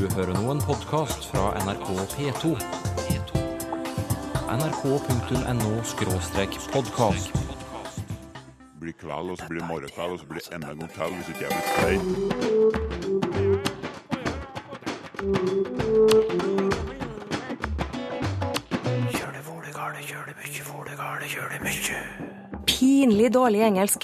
Du hører nå en podkast fra NRK P2. nrk.no-podkast. blir kveld, og så blir det morgenkveld, og så blir det enda en gang kveld hvis ikke jeg blir stein. Pinlig dårlig engelsk.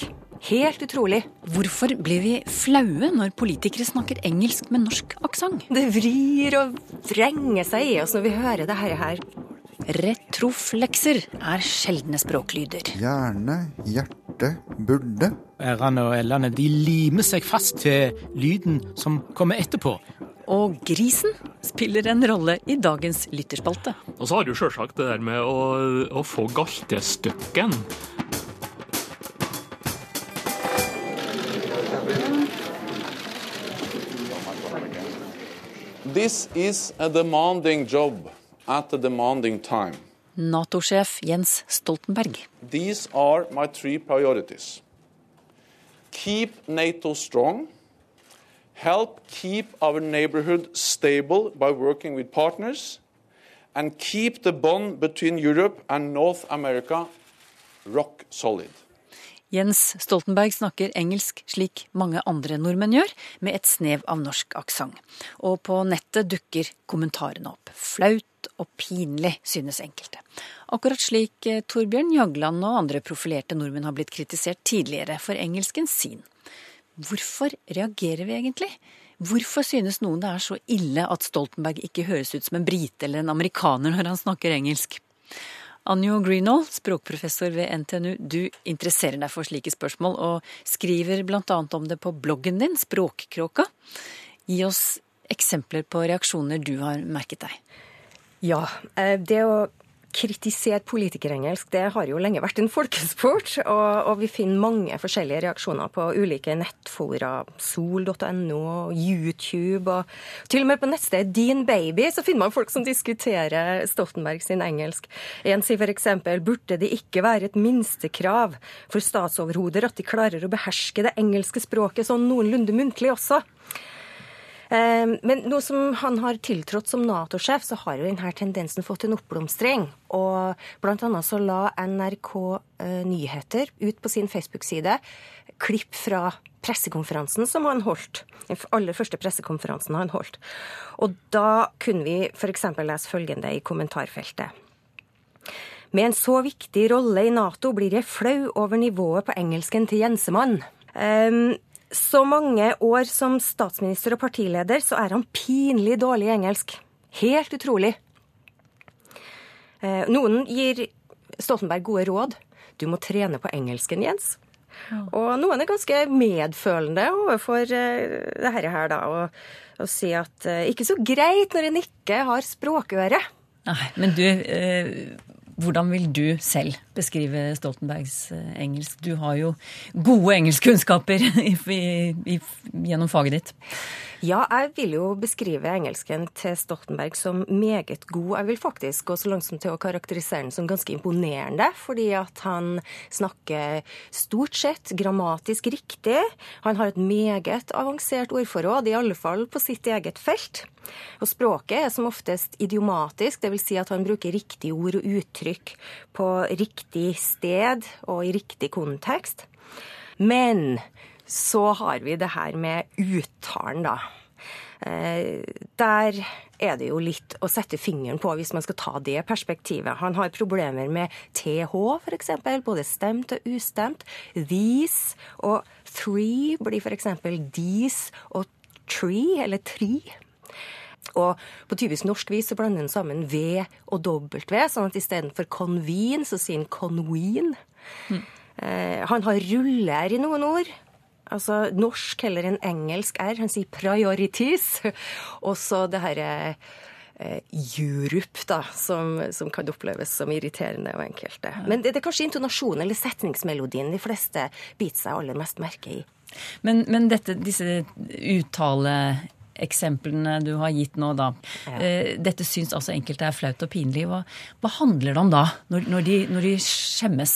Helt utrolig. Hvorfor blir vi flaue når politikere snakker engelsk med norsk aksent? Det vrir og vrenger seg i oss når vi hører det her. Retroflekser er sjeldne språklyder. Hjerne, hjerte, burde. R-ene og L-ene de limer seg fast til lyden som kommer etterpå. Og grisen spiller en rolle i dagens lytterspalte. Og så har du sjølsagt det der med å, å få galtestøkken. This is a demanding job at a demanding time. Nato-sjef Jens Stoltenberg. These are my three priorities. Keep NATO strong, help keep our neighborhood stable by working with partners, and keep the bond between Europe and North America rock solid. Jens Stoltenberg snakker engelsk slik mange andre nordmenn gjør, med et snev av norsk aksent. Og på nettet dukker kommentarene opp. Flaut og pinlig, synes enkelte. Akkurat slik eh, Torbjørn Jagland og andre profilerte nordmenn har blitt kritisert tidligere for engelsken sin. Hvorfor reagerer vi egentlig? Hvorfor synes noen det er så ille at Stoltenberg ikke høres ut som en brite eller en amerikaner når han snakker engelsk? Anjo Greenall, språkprofessor ved NTNU, du interesserer deg for slike spørsmål, og skriver bl.a. om det på bloggen din, Språkkråka. Gi oss eksempler på reaksjoner du har merket deg. Ja, eh, det å kritisere politikerengelsk, det har jo lenge vært en folkesport. Og, og vi finner mange forskjellige reaksjoner på ulike nettfora. Sol.no YouTube. Og til og med på nettstedet Din Baby så finner man folk som diskuterer Stoltenberg sin engelsk. En sier f.eks.: Burde det ikke være et minstekrav for statsoverhoder at de klarer å beherske det engelske språket sånn noenlunde muntlig også? Eh, Men nå som han har tiltrådt som Nato-sjef, så har jo denne tendensen fått en oppblomstring. Og annet så la NRK eh, Nyheter ut på sin Facebook-side klipp fra pressekonferansen som han holdt. Den aller første pressekonferansen han holdt. Og da kunne vi f.eks. lese følgende i kommentarfeltet. Med en så viktig rolle i Nato blir jeg flau over nivået på engelsken til Jensemann. Um, så mange år som statsminister og partileder, så er han pinlig dårlig i engelsk. Helt utrolig. Eh, Noen gir Stoltenberg gode råd. Du må trene på engelsken, Jens. Og noen er ganske medfølende overfor eh, det her, her da, og, og si at eh, ikke så greit når en ikke har språkøre. Nei, men du, eh, hvordan vil du selv beskrive Stoltenbergs eh, engelsk? Du har jo gode engelskkunnskaper gjennom faget ditt. Ja, jeg vil jo beskrive engelsken til Stoltenberg som meget god. Jeg vil faktisk gå så langt som til å karakterisere den som ganske imponerende, fordi at han snakker stort sett grammatisk riktig. Han har et meget avansert ordforråd, i alle fall på sitt eget felt. Og språket er som oftest idiomatisk, dvs. Si at han bruker riktige ord og uttrykk på riktig sted og i riktig kontekst. Men så har vi det her med uttalen, da. Eh, Der er det jo litt å sette fingeren på hvis man skal ta det perspektivet. Han har problemer med TH, f.eks., både stemt og ustemt. These og three blir f.eks. these og tree, eller tree. Og på typisk norsk vis så blander han sammen V og W, sånn at istedenfor convene, så sier han conween. Mm. han har ruller i noen ord. Altså norsk heller enn engelsk R. Han sier priorities. Og så det herre eh, Europe, da, som, som kan oppleves som irriterende og enkelte. Men det, det er kanskje intonasjonen eller setningsmelodien de fleste biter seg aller mest merke i. Men, men dette, disse uttaleeksemplene du har gitt nå, da. eh, Dette syns altså enkelte er flaut og pinlig. Hva, hva handler det om da, når, når, de, når de skjemmes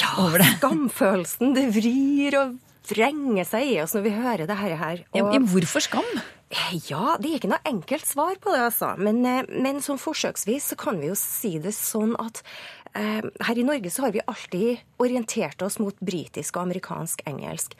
Ja, over det? skamfølelsen. Det vrir og vrenger seg i oss når vi hører det her. Ja, hvorfor skam? Ja, det er ikke noe enkelt svar på det, altså. Men, eh, men sånn forsøksvis så kan vi jo si det sånn at eh, her i Norge så har vi alltid orientert oss mot britisk og amerikansk engelsk.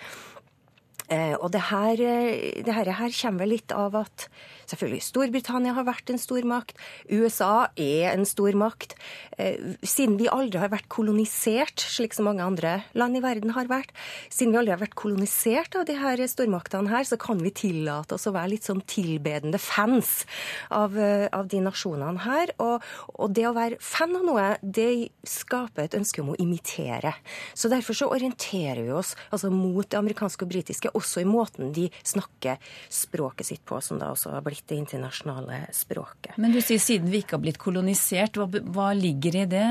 Eh, og det her, eh, det her, her kommer litt av at selvfølgelig Storbritannia har vært en stormakt. USA er en stormakt. Eh, siden vi aldri har vært kolonisert, slik som mange andre land i verden har vært, siden vi aldri har vært kolonisert av de her stormaktene her, så kan vi tillate oss å være litt sånn tilbedende fans av, av de nasjonene her. Og, og, det å være fan av noe, det skaper et ønske om å imitere. Så derfor så orienterer vi oss altså mot det amerikanske og britiske også i måten de snakker språket sitt på, som da også har blitt det internasjonale språket. Men du sier siden vi ikke har blitt kolonisert, hva, hva ligger i det?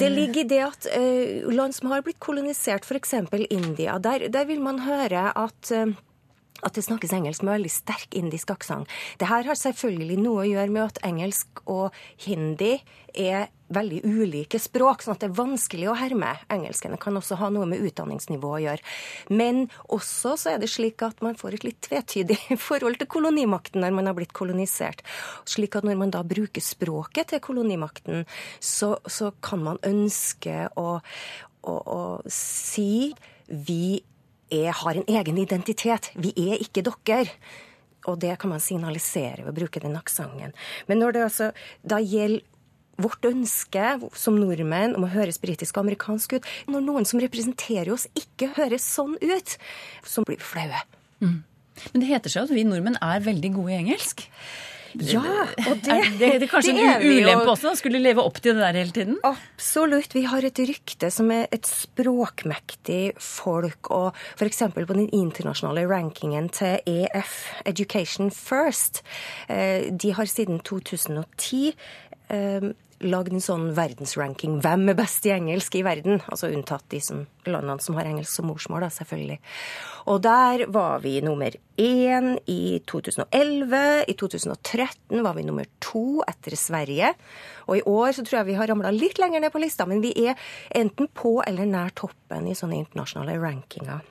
Det ligger i det at uh, land som har blitt kolonisert, f.eks. India, der, der, vil man høre at uh, at det snakkes engelsk med veldig sterk indisk aksent. Det her har selvfølgelig noe å gjøre med at engelsk og hindi er veldig ulike språk, sånn at det er vanskelig å herme. Engelskene kan også ha noe med utdanningsnivå å gjøre. Men også så er det slik at man får et litt tvetydig forhold til kolonimakten når man har blitt kolonisert. Slik at når man da bruker språket til kolonimakten, så, så kan man ønske å, å, å si vi er, har en egen identitet. Vi er ikke dere. Og det kan man signalisere ved å bruke den aksenten. Men når det altså da gjelder vårt ønske som nordmenn om å høres britisk og amerikansk ut. Når noen som representerer oss, ikke høres sånn ut, så blir vi flaue. Mm. Men det heter seg at vi nordmenn er veldig gode i engelsk. Ja, og det, er det, det er kanskje det en ulempe også? Skulle leve opp til det der hele tiden? Absolutt. Vi har et rykte som er et språkmektig folk. Og f.eks. på den internasjonale rankingen til EF, Education First, eh, de har siden 2010 lagd en sånn verdensranking. Hvem er best i engelsk i verden? Altså unntatt de som, landene som har engelsk som morsmål, da, selvfølgelig. Og der var vi nummer én i 2011. I 2013 var vi nummer to etter Sverige. Og i år så tror jeg vi har ramla litt lenger ned på lista, men vi er enten på eller nær toppen i sånne internasjonale rankinger.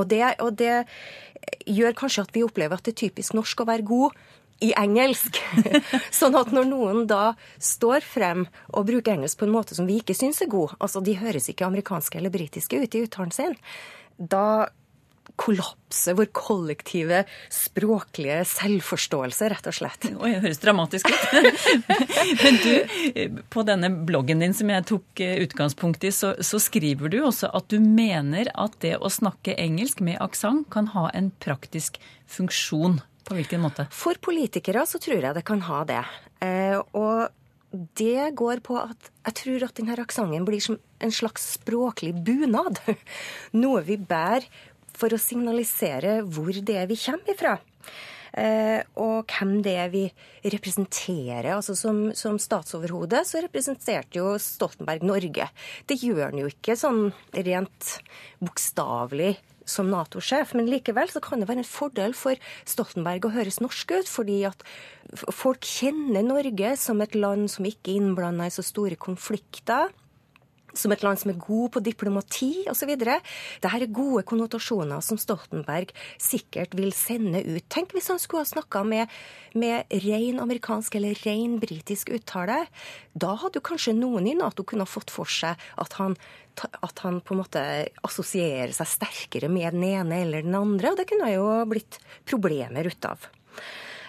Og det, og det gjør kanskje at vi opplever at det er typisk norsk å være god, i engelsk. sånn at når noen da står frem og bruker engelsk på en måte som vi ikke syns er god, altså de høres ikke amerikanske eller britiske ut i uttalen sin, da kollapser vår kollektive språklige selvforståelse, rett og slett. Oi, det høres dramatisk ut. Men du, på denne bloggen din som jeg tok eh, utgangspunkt i, så, så skriver du også at du mener at det å snakke engelsk med aksent kan ha en praktisk funksjon. På hvilken måte? For politikere så tror jeg det kan ha det. Eh, og det går på at jeg tror at denne aksenten blir som en slags språklig bunad. Noe vi bærer for å signalisere hvor det er vi kommer ifra. Eh, og hvem det er vi representerer. Altså som, som statsoverhode så representerte jo Stoltenberg Norge. Det gjør han jo ikke sånn rent bokstavelig som Nato-sjef, men likevel så kan det være en fordel for Stoltenberg å høres norsk ut, fordi at folk kjenner Norge som et land som ikke er innblanda i så store konflikter som et land som er god på diplomati osv. Dette er gode konnotasjoner som Stoltenberg sikkert vil sende ut. Tenk hvis han skulle ha snakka med, med ren amerikansk eller ren britisk uttale. Da hadde jo kanskje noen i Nato kunne fått for seg at han, at han på en måte assosierer seg sterkere med den ene eller den andre, og det kunne jo blitt problemer ut av.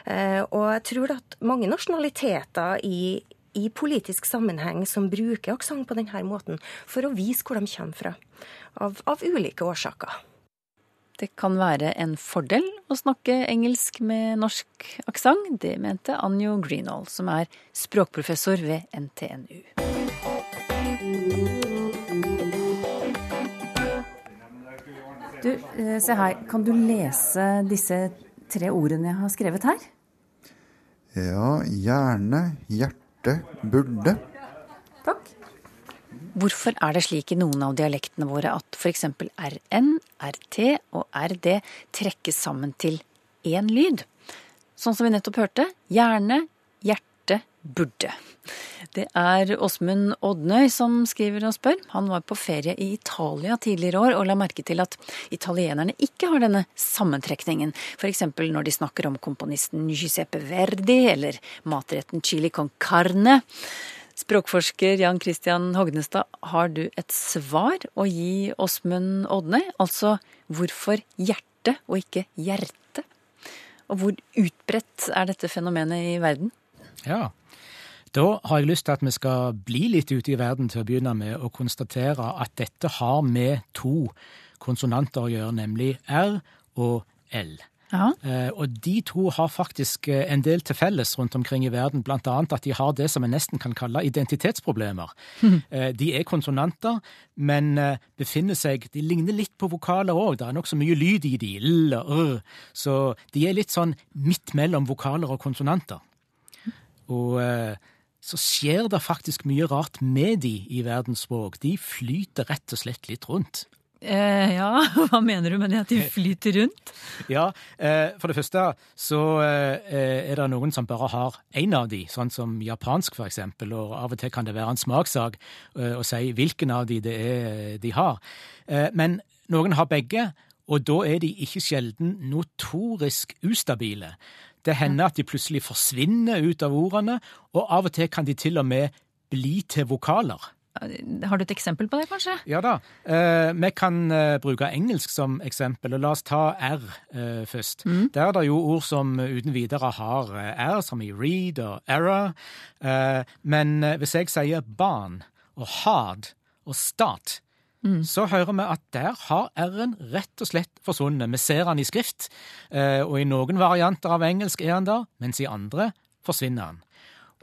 Eh, og jeg tror at mange nasjonaliteter i, i politisk sammenheng som bruker aksent på denne måten, for å vise hvor de kommer fra, av, av ulike årsaker. Det kan være en fordel å snakke engelsk med norsk aksent. Det mente Anjo Greenhall, som er språkprofessor ved NTNU. Du, eh, se her. Kan du lese disse tre ordene jeg har skrevet her? Ja, gjerne. Hjerte burde, burde. Takk. Hvorfor er det slik i noen av dialektene våre at f.eks. RN, RT og RD trekkes sammen til én lyd? Sånn som vi nettopp hørte. Hjerte, burde. Det er Åsmund Odnøy som skriver og spør. Han var på ferie i Italia tidligere år og la merke til at italienerne ikke har denne sammentrekningen. F.eks. når de snakker om komponisten Giuseppe Verdi eller matretten chili con carne. Språkforsker Jan Christian Hognestad, har du et svar å gi Åsmund Odnøy? Altså hvorfor hjerte og ikke hjerte? Og hvor utbredt er dette fenomenet i verden? Ja. Da har jeg lyst til at vi skal bli litt ute i verden til å begynne med, og konstatere at dette har med to konsonanter å gjøre, nemlig R og L. Ja. Eh, og de to har faktisk eh, en del til felles rundt omkring i verden, blant annet at de har det som en nesten kan kalle identitetsproblemer. Eh, De er konsonanter, men befinner seg De ligner litt på vokaler òg, det er nokså mye lyd i de, l og r, så de er litt sånn midt mellom vokaler og konsonanter. Og så skjer det faktisk mye rart med de i verdens språk. De flyter rett og slett litt rundt. Eh, ja, hva mener du med det at de flyter rundt? Ja, eh, for det første så eh, er det noen som bare har én av de, sånn som japansk eksempel, og av og til kan det være en smakssak eh, å si hvilken av de det er de har. Eh, Men noen har begge, og da er de ikke sjelden notorisk ustabile. Det hender at de plutselig forsvinner ut av ordene, og av og til kan de til og med bli til vokaler. Har du et eksempel på det, kanskje? Ja da. Eh, vi kan eh, bruke engelsk som eksempel, og la oss ta R eh, først. Der er det jo ord som uten videre har eh, R, som i read og error. Eh, men eh, hvis jeg sier barn og hard og start, så hører vi at der har R-en rett og slett forsvunnet. Vi ser den i skrift, eh, og i noen varianter av engelsk er den der, mens i andre forsvinner den.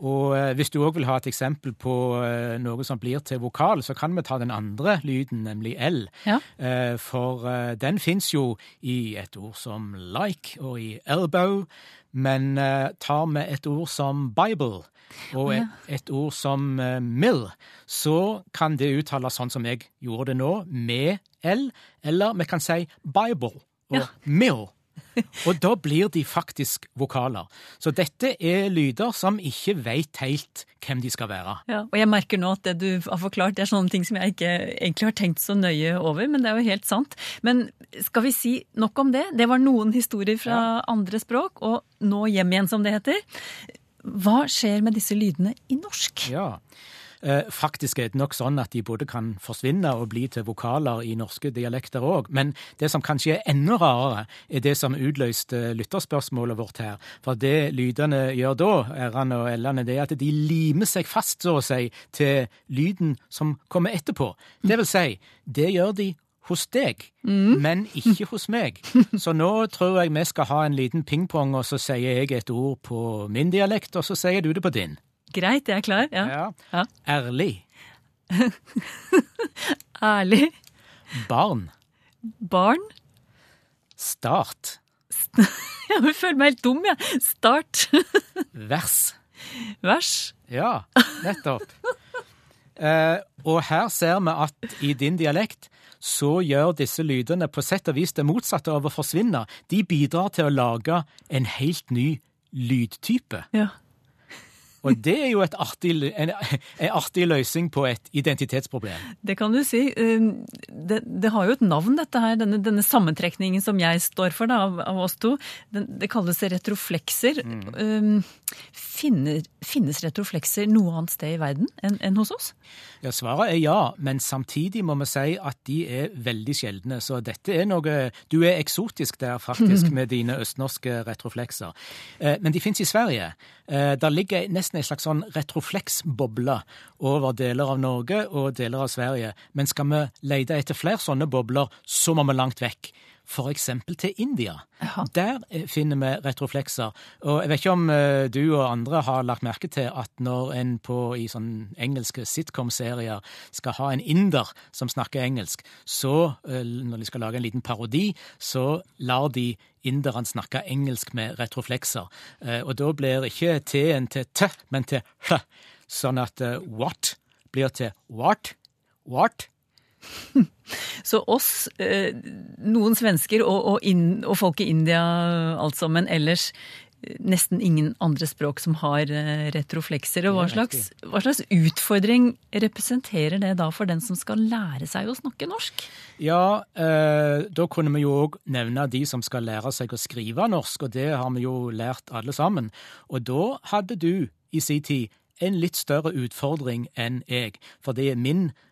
Og eh, hvis du òg vil ha et eksempel på eh, noe som blir til vokal, så kan vi ta den andre lyden, nemlig L. Ja. For den fins jo i et ord som like og i elbow, men uh, tar vi et ord som Bible og et, et ord som uh, mill, så kan det uttales sånn som jeg gjorde det nå, med L, eller vi kan si Bible og Ja. mill. Og da blir de faktisk vokaler. Så dette er lyder som ikke veit helt hvem de skal være. Ja, og jeg merker nå at det du har forklart, det er sånne ting som jeg ikke egentlig har tenkt så nøye over, men det er jo helt sant. Men skal vi si nok om det? Det var noen historier fra andre språk, og nå hjem igjen, som det heter. Hva skjer med disse lydene i norsk? Ja. Eh, Faktisk er det nok sånn at de både kan forsvinne og bli til vokaler i norske dialekter òg. Men det som kanskje er enda rarere, er det som utløste lytterspørsmålet vårt her. For det lydene gjør da, r-ene og l-ene, det er at de limer seg fast, så å si, til lyden som kommer etterpå. Det vil si, det gjør de hos deg, men ikke hos meg. Så nå tror jeg vi skal ha en liten pingpong, og så sier jeg et ord på min dialekt, og så sier du det på din. Greit, jeg er klar. Ja. Ja. Ja. Ærlig. Ærlig. Barn. Barn. Start. Jeg føler meg helt dum, jeg. Start. Vers. Vers. Ja, nettopp. Eh, og her ser vi at i din dialekt så gjør disse lydene på sett og vis det motsatte av å forsvinne. De bidrar til å lage en helt ny lydtype. Ja. Og det er jo et artig, en, en artig løsning på et identitetsproblem. Det kan du si. Um, Det, det har jo et navn, dette her, denne, denne sammentrekningen som jeg står for da, av, av oss to. Den, det kalles retroflekser. Mm. finner, finnes retroflekser noe annet sted i verden enn enn hos oss? Ja, Svaret er ja, men samtidig må vi si at de er veldig sjeldne. Så dette er noe Du er eksotisk der, faktisk, med dine østnorske retroflekser. Eh, Men de fins i Sverige. Eh, Der ligger nesten en slags sånn retrofleksboble over deler av Norge og deler av Sverige. Men skal vi lete etter flere sånne bobler, så må vi langt vekk. For eksempel til India. Der eh, finner vi retroflekser. Og jeg vet ikke om eh, du og andre har lagt merke til at når en på i sånn engelske sitcom-serier skal ha en inder som snakker engelsk, så eh, når de skal lage en liten parodi, så lar de inderne snakke engelsk med retroflekser. Og da blir ikke T-en til T, men til H. Sånn at what blir til what, what. Så oss, eh, noen svensker og, og, inn, og folk i India altså, men ellers nesten ingen andre språk som har eh, retroflekser. Og hva slags, hva slags utfordring representerer det da for den som skal lære seg å snakke norsk? Ja, eh, da kunne vi jo òg nevne de som skal lære seg å skrive norsk, og det har vi jo lært alle sammen. Og da hadde du i sin tid en litt større utfordring enn jeg, for det er min eh,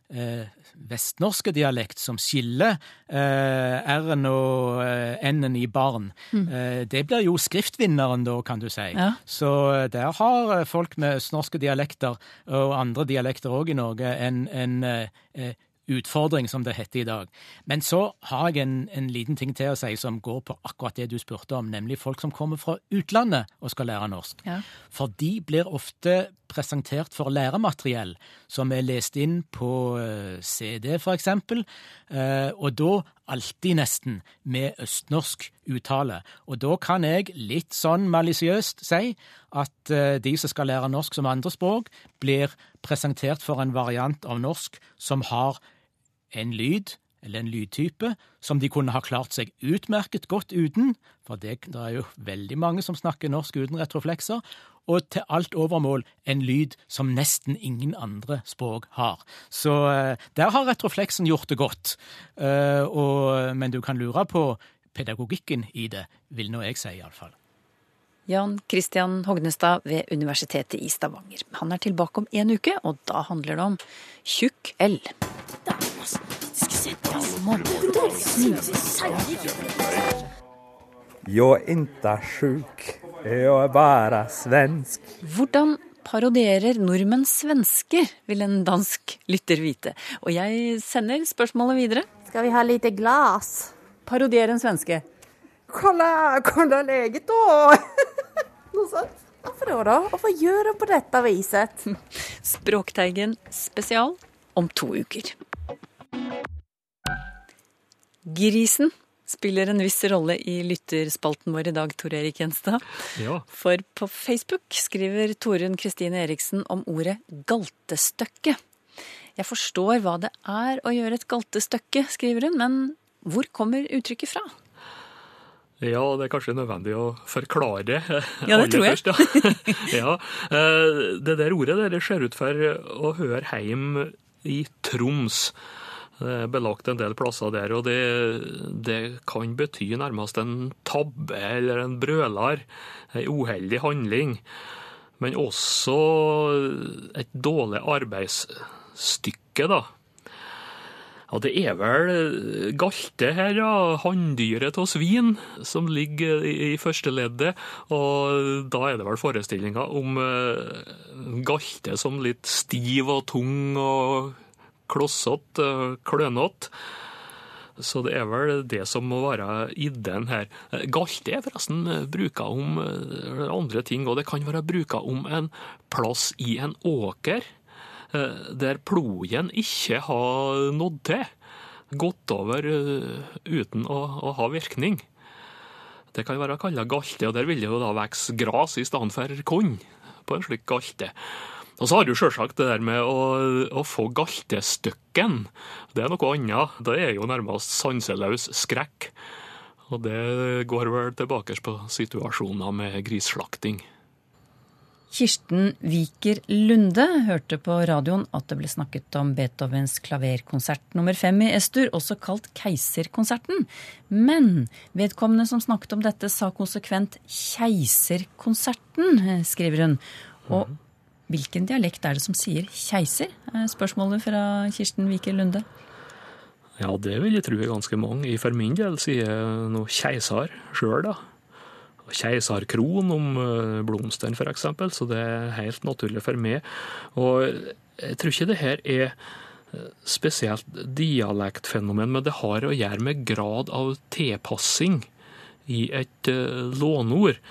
vestnorske dialekt som skiller eh, r-en og eh, n-en i barn. Eh, det blir jo skriftvinneren da, kan du si. Ja. Så eh, der har eh, folk med østnorske dialekter, og andre dialekter òg i Norge, en, en eh, eh, utfordring, som det heter i dag. Men så har jeg en, en liten ting til å si som går på akkurat det du spurte om, nemlig folk som kommer fra utlandet og skal lære norsk. Ja. For de blir ofte presentert for læremateriell som er lest inn på eh, CD, for eksempel, eh, og da alltid nesten med østnorsk uttale. Og da kan jeg litt sånn malisiøst si at eh, de som skal lære norsk som andrespråk, blir presentert for en variant av norsk som har en lyd, eller en lydtype, som de kunne ha klart seg utmerket godt uten, for det, det er jo veldig mange som snakker norsk uten retroflekser, og til alt overmål en lyd som nesten ingen andre språk har. Så eh, der har retrofleksen gjort det godt, Eh, og, men du kan lure på pedagogikken i det, vil nå jeg si iallfall. Jan Christian Hognestad ved Universitetet i Stavanger. Han er tilbake om en uke, og da handler det om tjukk L. Jag er inte sjuk, jeg er bare svensk. Hvordan parodierer nordmenn svensker, vil en dansk lytter vite. Og jeg sender spørsmålet videre. Skal vi ha lite glas? Parodier en svenske. Kolla, kolla leget da! Noe sånt. Hvorfor da, då? Varför gör de på dette viset? Språkteigen spesial om to uker. Grisen spiller en viss rolle i lytterspalten vår i dag, Tor Erik Gjenstad. Ja. For på Facebook skriver Torunn Kristine Eriksen om ordet galtestøkke. Jeg forstår hva det er å gjøre et galtestøkke, skriver hun, men hvor kommer uttrykket fra? Ja, det er kanskje nødvendig å forklare det. Ja, det tror jeg. Først, ja. ja. eh, Det der ordet der, det ser ut for å høre hjem i Troms. Det er belagt en del plasser der, og det, det kan bety nærmest en tabbe eller en brøler. En uheldig handling. Men også et dårlig arbeidsstykke, da. Ja, det er vel galte her, ja. Hanndyret av svin, som ligger i i første leddet. Og da er det vel forestillinga om eh, galte som litt stiv og tung og klossete, og klønete. Så det er vel det som må være ideen her. Galt Galte er forresten eh, bruka om eh, andre ting, og det kan være bruka om en plass i en åker eh, der plogen ikke har nådd til. Gått over eh, uten å, å ha virkning. Det kan være kalla galte, og der vil det jo da vokse gras i stedet for korn på en slik galte. Og så har du sjølsagt det der med å, å få galtestykken. Det er noe annet. Det er jo nærmest sanseløs skrekk. Og det går vel tilbake på situasjoner med grisslakting. Kirsten Viker Lunde hørte på radioen at det ble snakket om Beethovens klaverkonsert nummer fem i Estur, også kalt Keiserkonserten. Men vedkommende som snakket om dette, sa konsekvent Keiserkonserten, eh, skriver hun. Og hvilken dialekt er det som sier keiser? er Spørsmålet fra Kirsten Viker Lunde. Ja, det vil jeg tro er ganske mange. For min del sier jeg noe keiser sjøl, da. Keiserkron om eh, blomstene, eksempel, så det er helt naturlig for meg. Og jeg tror ikke det her er eh, spesielt dialektfenomen, men det har å gjøre med grad av tilpassing i et lånord.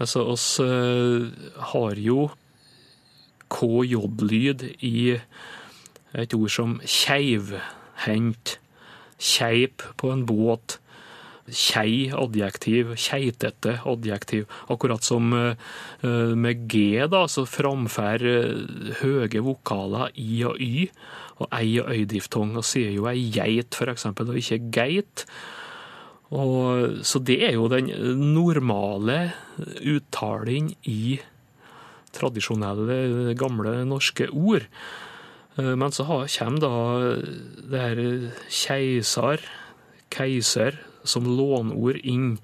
Altså, oss eh, har jo KJ-lyd i et ord som keivhendt, keip på en båt, kei adjektiv, keitete adjektiv. Akkurat som eh, med G, da, så framfor eh, høye vokaler i og y, og ei og øydiftong, og sier jo ei geit, for eksempel, og ikke geit. Og, så det er jo den normale uttalen i tradisjonelle, gamle norske ord. Eh, Men så kommer da det her keiser, keiser, som lånord inn.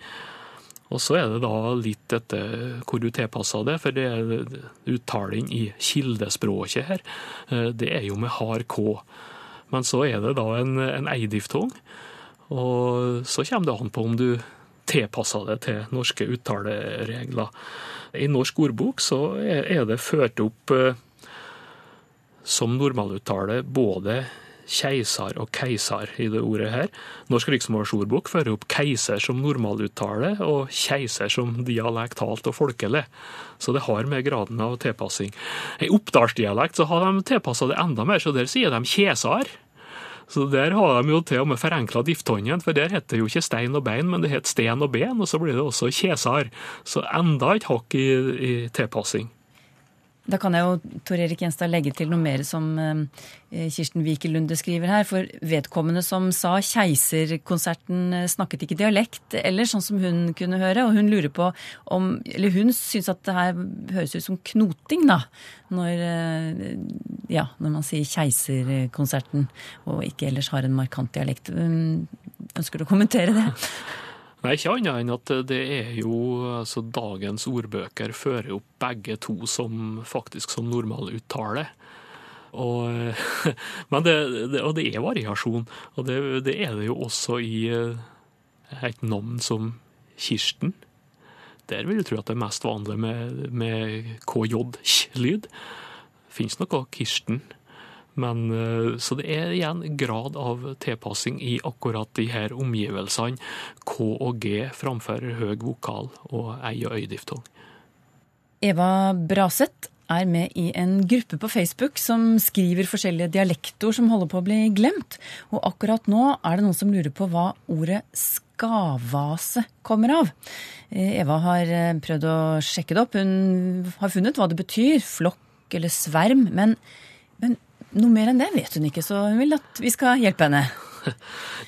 Og så er det da litt etter hvor du tilpasser det, for det er uttalen i kildespråket her. eh, Det er jo med hard K. Men så er det da en, en eidiftong, og så kommer det an på om du tilpasser det til norske uttaleregler. I norsk ordbok så er det ført opp eh, som normaluttale både keiser og keisar i det ordet her. Norsk riksmålsordbok fører opp keiser som normaluttale og keiser som dialektalt og folkelig. Så det har med graden av tilpassing. I oppdalsdialekt så har de tilpassa det enda mer, så der sier de kjesar. Så der har de jo til og med forenkla diftongen, for der heter det jo ikke stein og bein, men det heter sten og ben, og så blir det også kjesar. Så enda et hakk i, i tilpassing. Da kan jeg jo Tor Erik Gjenstad legge til noe mer som eh, Kirsten Wikel Lunde skriver her. For vedkommende som sa Keiserkonserten eh, snakket ikke dialekt, eller sånn som hun kunne høre. Og hun lurer på om Eller hun syns at det her høres ut som knoting, da. Når, eh, ja, når man sier Keiserkonserten og ikke ellers har en markant dialekt. Ønsker du å kommentere det? Nei, ikke annet enn at det er jo altså Dagens ordbøker fører opp begge to som faktisk som normaluttale. Og, men det, det, og det er variasjon, og det, det er det jo også i eh, et navn som Kirsten. Der vil jeg tro at det er mest vanlig med, med KJ-lyd. Det noe Kirsten. Men, eh, så det er igjen grad av tilpassing i akkurat de her omgivelsene. K og G framfører høy vokal og ei og øydiftong. Eva Braseth er med i en gruppe på Facebook som skriver forskjellige dialektord som holder på å bli glemt. Og akkurat nå er det noen som lurer på hva ordet skavase kommer av. Eh, Eva har eh, prøvd å sjekke det opp. Hun har funnet hva det betyr. Flokk eller sverm. Men, men noe mer enn det vet hun ikke, så hun vil at vi skal hjelpe henne.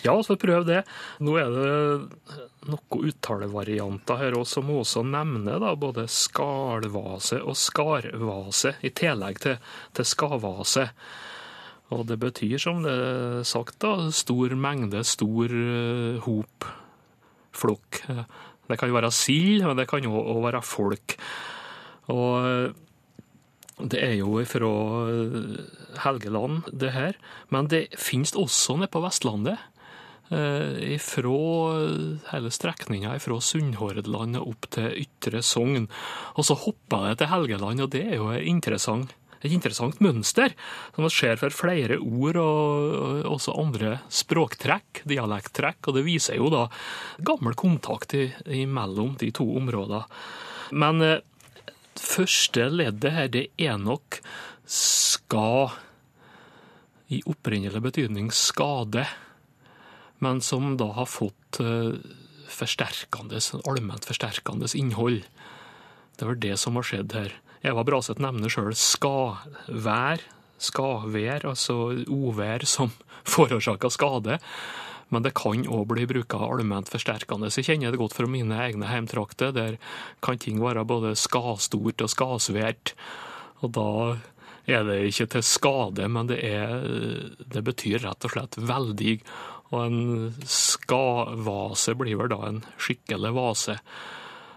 Ja, så prøv det. Nå er det noen uttalevarianter her også, som også nevner da, både skalvase og skarvase, i tillegg til, til skavase. Og det betyr, som det er sagt, da, stor mengde, stor uh, hop, flokk. Det kan jo være sild, men det kan òg være folk. Og eh, det er jo fra Helgeland, det her. Men det finnes også nede på Vestlandet. Eh, Fra hele strekninga fra Sunnhordland opp til Ytre Sogn. Og så hopper det til Helgeland, og det er jo interessant, et interessant mønster. Som man ser for flere ord og også andre språktrekk, dialekttrekk. Og det viser jo da gammel kontakt imellom de to områdene. Men eh, første leddet her, det er nok skal i opprinnelig betydning skade, men som da har fått eh, forsterkende, allment forsterkende innhold. Det var det som har skjedd her. Eva Braseth nevner sjøl skavær, skavær, altså uvær som forårsaker skade. Men det kan òg bli bruka allment forsterkende. Så jeg kjenner det godt fra mine egne heimtrakter. Der kan ting være både skastort og skasvært. Og da er det ikke til skade, men det, er, det betyr rett og slett veldig. Og en skavase blir vel da en skikkelig vase.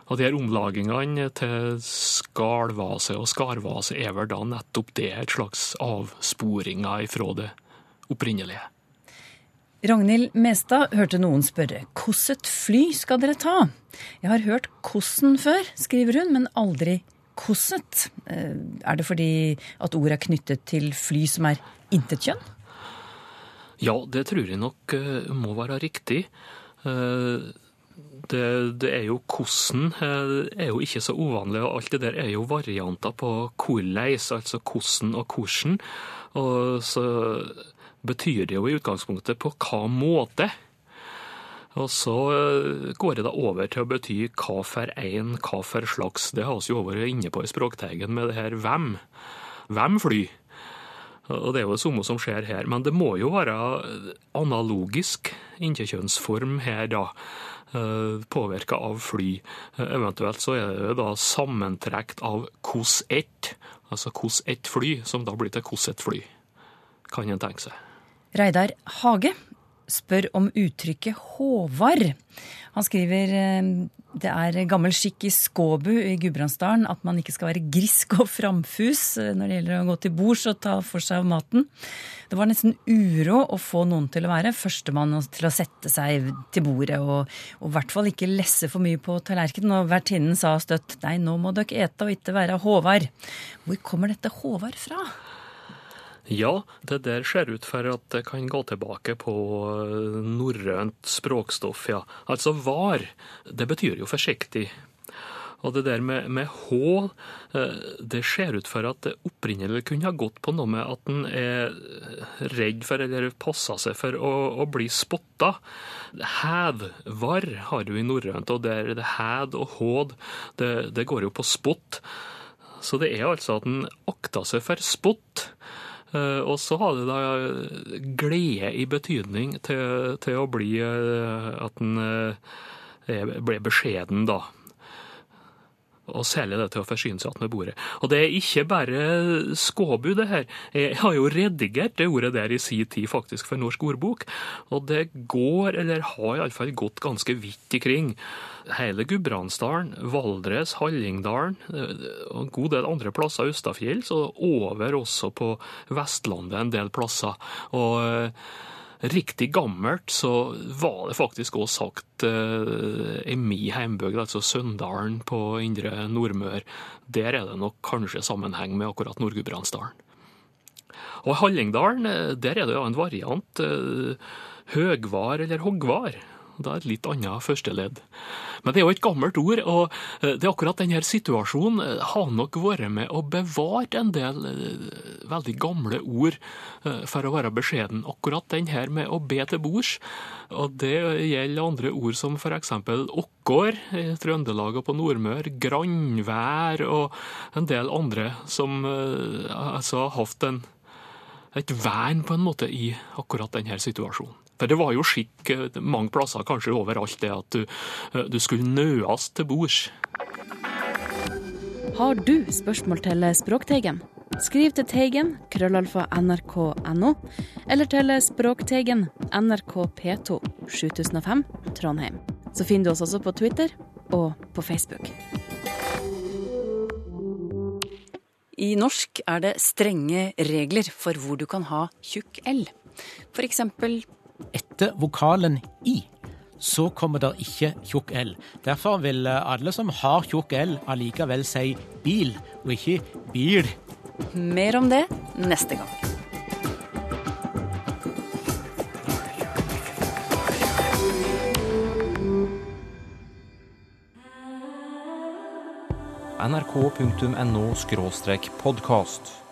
Og de her omlagingene til skalvase og skarvase er vel da nettopp det, et slags avsporinger ifra det opprinnelige. Ragnhild Mestad hørte noen spørre hvilket fly skal dere ta? Jeg har hørt kossen før, skriver hun, men aldri kosset. Eh, Er det fordi at ordet er knyttet til fly som er intetkjønn? Ja, det tror jeg nok eh, må være riktig. Eh, det, det er jo hvordan er jo ikke så uvanlig, og alt det der er jo varianter på hvordan, altså hvordan og hvordan. Og så betyr det jo i utgangspunktet på hva måte. Og så eh, går det da over til å bety hva for en, hva for slags. Det har vi jo vært inne på i Språkteigen med det her hvem. Hvem fly? Og det er jo det samme som skjer her. Men det må jo være analogisk innkjønnsform her, da. Påvirka av fly. Eventuelt så er det da sammentrekt av KOS 1, altså KOS 1 fly, som da blir til KOS 1 fly. Kan en tenke seg. Reidar Hage spør om uttrykket Håvard. Han skriver eh, det er gammel skikk i Skåbu i Gudbrandsdalen at man ikke skal være grisk og framfus eh, når det gjelder å gå til bords og ta for seg av maten. Det var nesten uråd å få noen til å være førstemann til å sette seg til bordet, og, og i hvert fall ikke lesse for mye på tallerkenen. Og vertinnen sa støtt nei, nå må dere ete og ikke være Håvard. Hvor kommer dette Håvard fra? Ja, det der ser ut for at det kan gå tilbake på eh, norrønt språkstoff, ja. Altså var, det betyr jo forsiktig. Og det der med, med H, eh, det ser ut for at det opprinnelig kunne ha gått på noe med at en er redd for eller passer seg for å, å bli spotta. Hædvar har du i norrønt, og der det hæd og håd, det, det går jo på spott. Så det er altså at en akter seg for spott. Eh, og så hadde det da glede i betydning til, til å bli eh, at en eh, ble beskjeden, da. Og særlig det til å forsyne seg med bordet. Og det er ikke bare skåbu, det her. Jeg har jo redigert det ordet der i sin tid, faktisk, for Norsk ordbok. Og det går, eller har iallfall gått ganske vidt ikring hele Gudbrandsdalen, Valdres, Hallingdalen og en god del andre plasser Østafjells, og over også på Vestlandet en del plasser. Og riktig gammelt så var det faktisk òg sagt eh, i min heimbygd, altså Søndalen på indre Nordmør. Der er det nok kanskje sammenheng med akkurat Nord-Gudbrandsdalen. Og i Hallingdalen, eh, der er det jo en variant. Høgvar eller hoggvar. Det er et litt annet førsteledd. Men det er jo et gammelt ord, og eh, det er akkurat denne situasjonen eh, har nok vært med å bevare en del eh, veldig gamle ord for å være beskjeden. Akkurat den her med å be til bords. Og det gjelder andre ord som f.eks. okkår i Trøndelag og på Nordmør, grannvær og en del andre som altså har hatt en, et vern på en måte i akkurat denne situasjonen. For det var jo skikk eh, mange plasser, kanskje overalt, det at du, eh, du skulle nøes til bords. Har du spørsmål til Språkteigen? Skriv til Teigen, krøllalfa nrk.no, eller til Språkteigen, NRK P2, 7005, Trondheim. Så finner du oss også på Twitter og på Facebook. I norsk er det strenge regler for hvor du kan ha tjukk L. For eksempel etter vokalen i så kommer det ikke tjukk L. Derfor vil alle som har tjukk L, allikevel si bil, og ikke bil. Mer om det neste gang. nrk.no podkast.